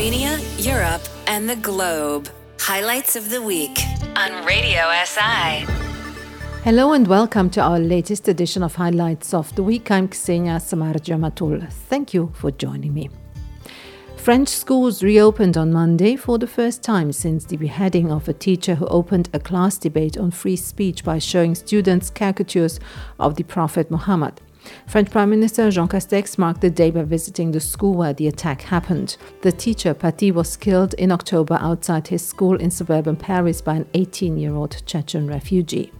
Slovenia, Europe, and the globe. Highlights of the week on Radio SI. Hello and welcome to our latest edition of Highlights of the Week. I'm Ksenia Samarjamatul. Thank you for joining me. French schools reopened on Monday for the first time since the beheading of a teacher who opened a class debate on free speech by showing students caricatures of the Prophet Muhammad. French Prime Minister Jean Castex marked the day by visiting the school where the attack happened. The teacher, Paty, was killed in October outside his school in suburban Paris by an 18 year old Chechen refugee.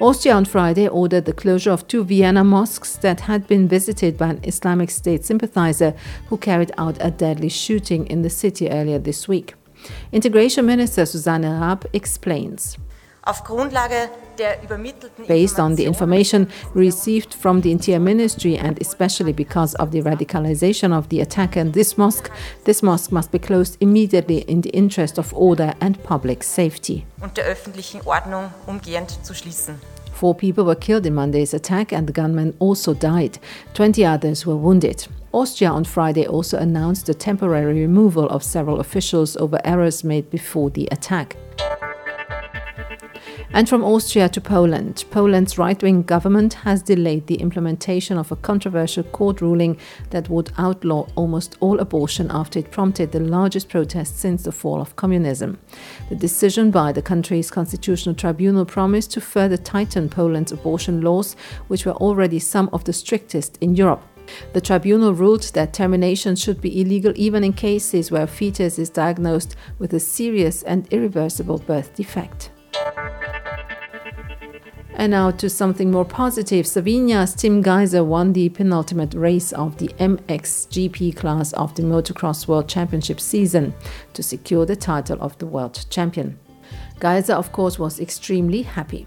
Austria on Friday ordered the closure of two Vienna mosques that had been visited by an Islamic State sympathizer who carried out a deadly shooting in the city earlier this week. Integration Minister Susanne Raab explains. Based on the information received from the Interior Ministry and especially because of the radicalization of the attacker in this mosque, this mosque must be closed immediately in the interest of order and public safety. Four people were killed in Monday's attack and the gunman also died. 20 others were wounded. Austria on Friday also announced the temporary removal of several officials over errors made before the attack. And from Austria to Poland, Poland's right wing government has delayed the implementation of a controversial court ruling that would outlaw almost all abortion after it prompted the largest protest since the fall of communism. The decision by the country's constitutional tribunal promised to further tighten Poland's abortion laws, which were already some of the strictest in Europe. The tribunal ruled that termination should be illegal even in cases where a fetus is diagnosed with a serious and irreversible birth defect. And now to something more positive. Slovenia's Tim Gajser won the penultimate race of the MXGP class of the Motocross World Championship season to secure the title of the world champion. Gajser, of course, was extremely happy.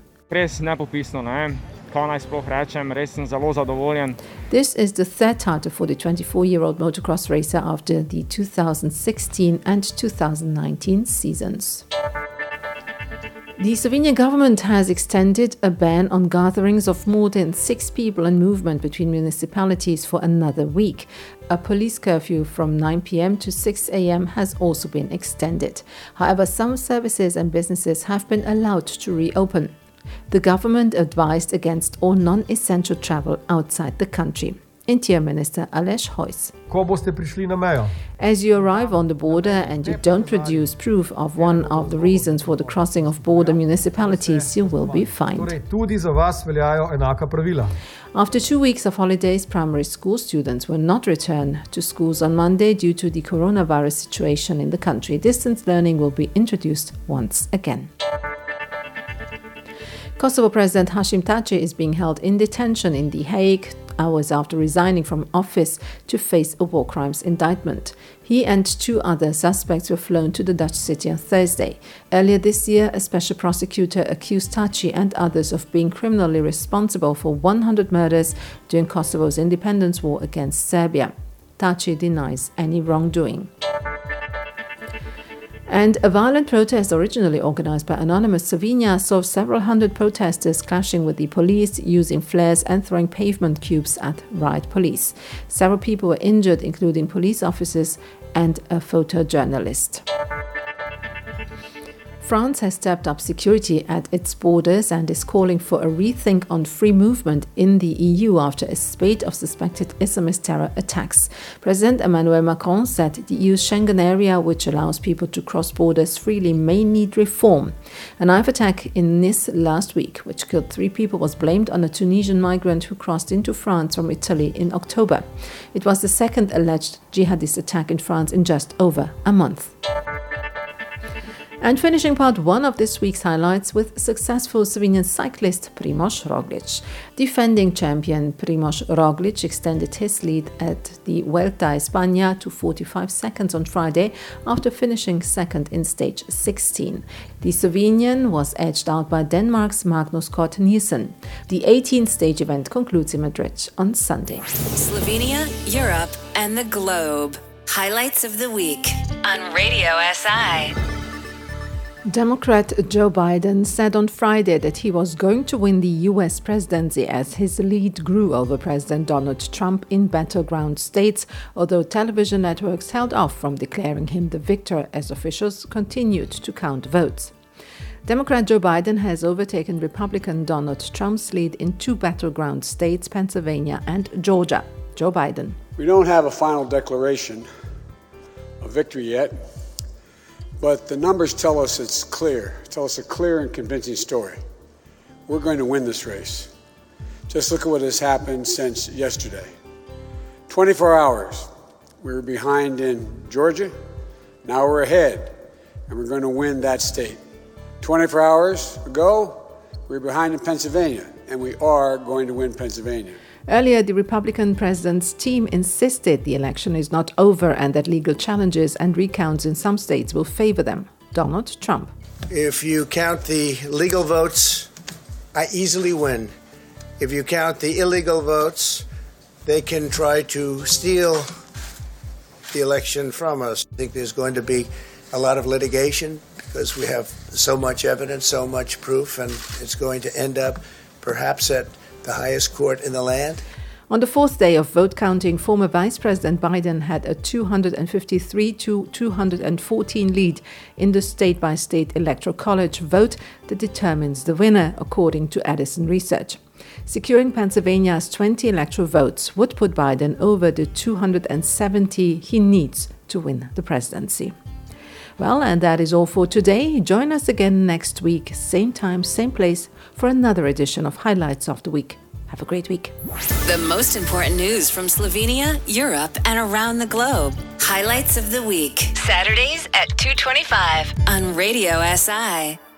This is the third title for the 24 year old motocross racer after the 2016 and 2019 seasons. The Slovenian government has extended a ban on gatherings of more than six people and movement between municipalities for another week. A police curfew from 9 pm to 6 am has also been extended. However, some services and businesses have been allowed to reopen. The government advised against all non essential travel outside the country. Interior Minister Aleš Hojs. As you arrive on the border and you don't produce proof of one of the reasons for the crossing of border municipalities, you will be fined. After two weeks of holidays, primary school students will not return to schools on Monday due to the coronavirus situation in the country. Distance learning will be introduced once again. Kosovo President Hashim Thaci is being held in detention in The Hague hours after resigning from office to face a war crimes indictment. He and two other suspects were flown to the Dutch city on Thursday. Earlier this year, a special prosecutor accused Thaci and others of being criminally responsible for 100 murders during Kosovo's independence war against Serbia. Thaci denies any wrongdoing. And a violent protest originally organized by Anonymous Slovenia saw several hundred protesters clashing with the police, using flares and throwing pavement cubes at riot police. Several people were injured, including police officers and a photojournalist. France has stepped up security at its borders and is calling for a rethink on free movement in the EU after a spate of suspected Islamist terror attacks. President Emmanuel Macron said the EU's Schengen area, which allows people to cross borders freely, may need reform. A knife attack in Nice last week, which killed three people, was blamed on a Tunisian migrant who crossed into France from Italy in October. It was the second alleged jihadist attack in France in just over a month. And finishing part one of this week's highlights with successful Slovenian cyclist Primoz Roglic. Defending champion Primoz Roglic extended his lead at the Vuelta España to 45 seconds on Friday after finishing second in stage 16. The Slovenian was edged out by Denmark's Magnus Cort Nielsen. The 18th stage event concludes in Madrid on Sunday. Slovenia, Europe, and the globe. Highlights of the week on Radio SI. Democrat Joe Biden said on Friday that he was going to win the U.S. presidency as his lead grew over President Donald Trump in battleground states, although television networks held off from declaring him the victor as officials continued to count votes. Democrat Joe Biden has overtaken Republican Donald Trump's lead in two battleground states, Pennsylvania and Georgia. Joe Biden. We don't have a final declaration of victory yet. But the numbers tell us it's clear, tell us a clear and convincing story. We're going to win this race. Just look at what has happened since yesterday. 24 hours, we were behind in Georgia. Now we're ahead, and we're going to win that state. 24 hours ago, we were behind in Pennsylvania, and we are going to win Pennsylvania. Earlier, the Republican president's team insisted the election is not over and that legal challenges and recounts in some states will favor them. Donald Trump. If you count the legal votes, I easily win. If you count the illegal votes, they can try to steal the election from us. I think there's going to be a lot of litigation because we have so much evidence, so much proof, and it's going to end up perhaps at the highest court in the land. On the fourth day of vote counting, former Vice President Biden had a 253 to 214 lead in the state by state electoral college vote that determines the winner, according to Edison Research. Securing Pennsylvania's 20 electoral votes would put Biden over the 270 he needs to win the presidency. Well, and that is all for today. Join us again next week, same time, same place, for another edition of Highlights of the Week. Have a great week. The most important news from Slovenia, Europe, and around the globe. Highlights of the Week. Saturdays at 225 on Radio SI.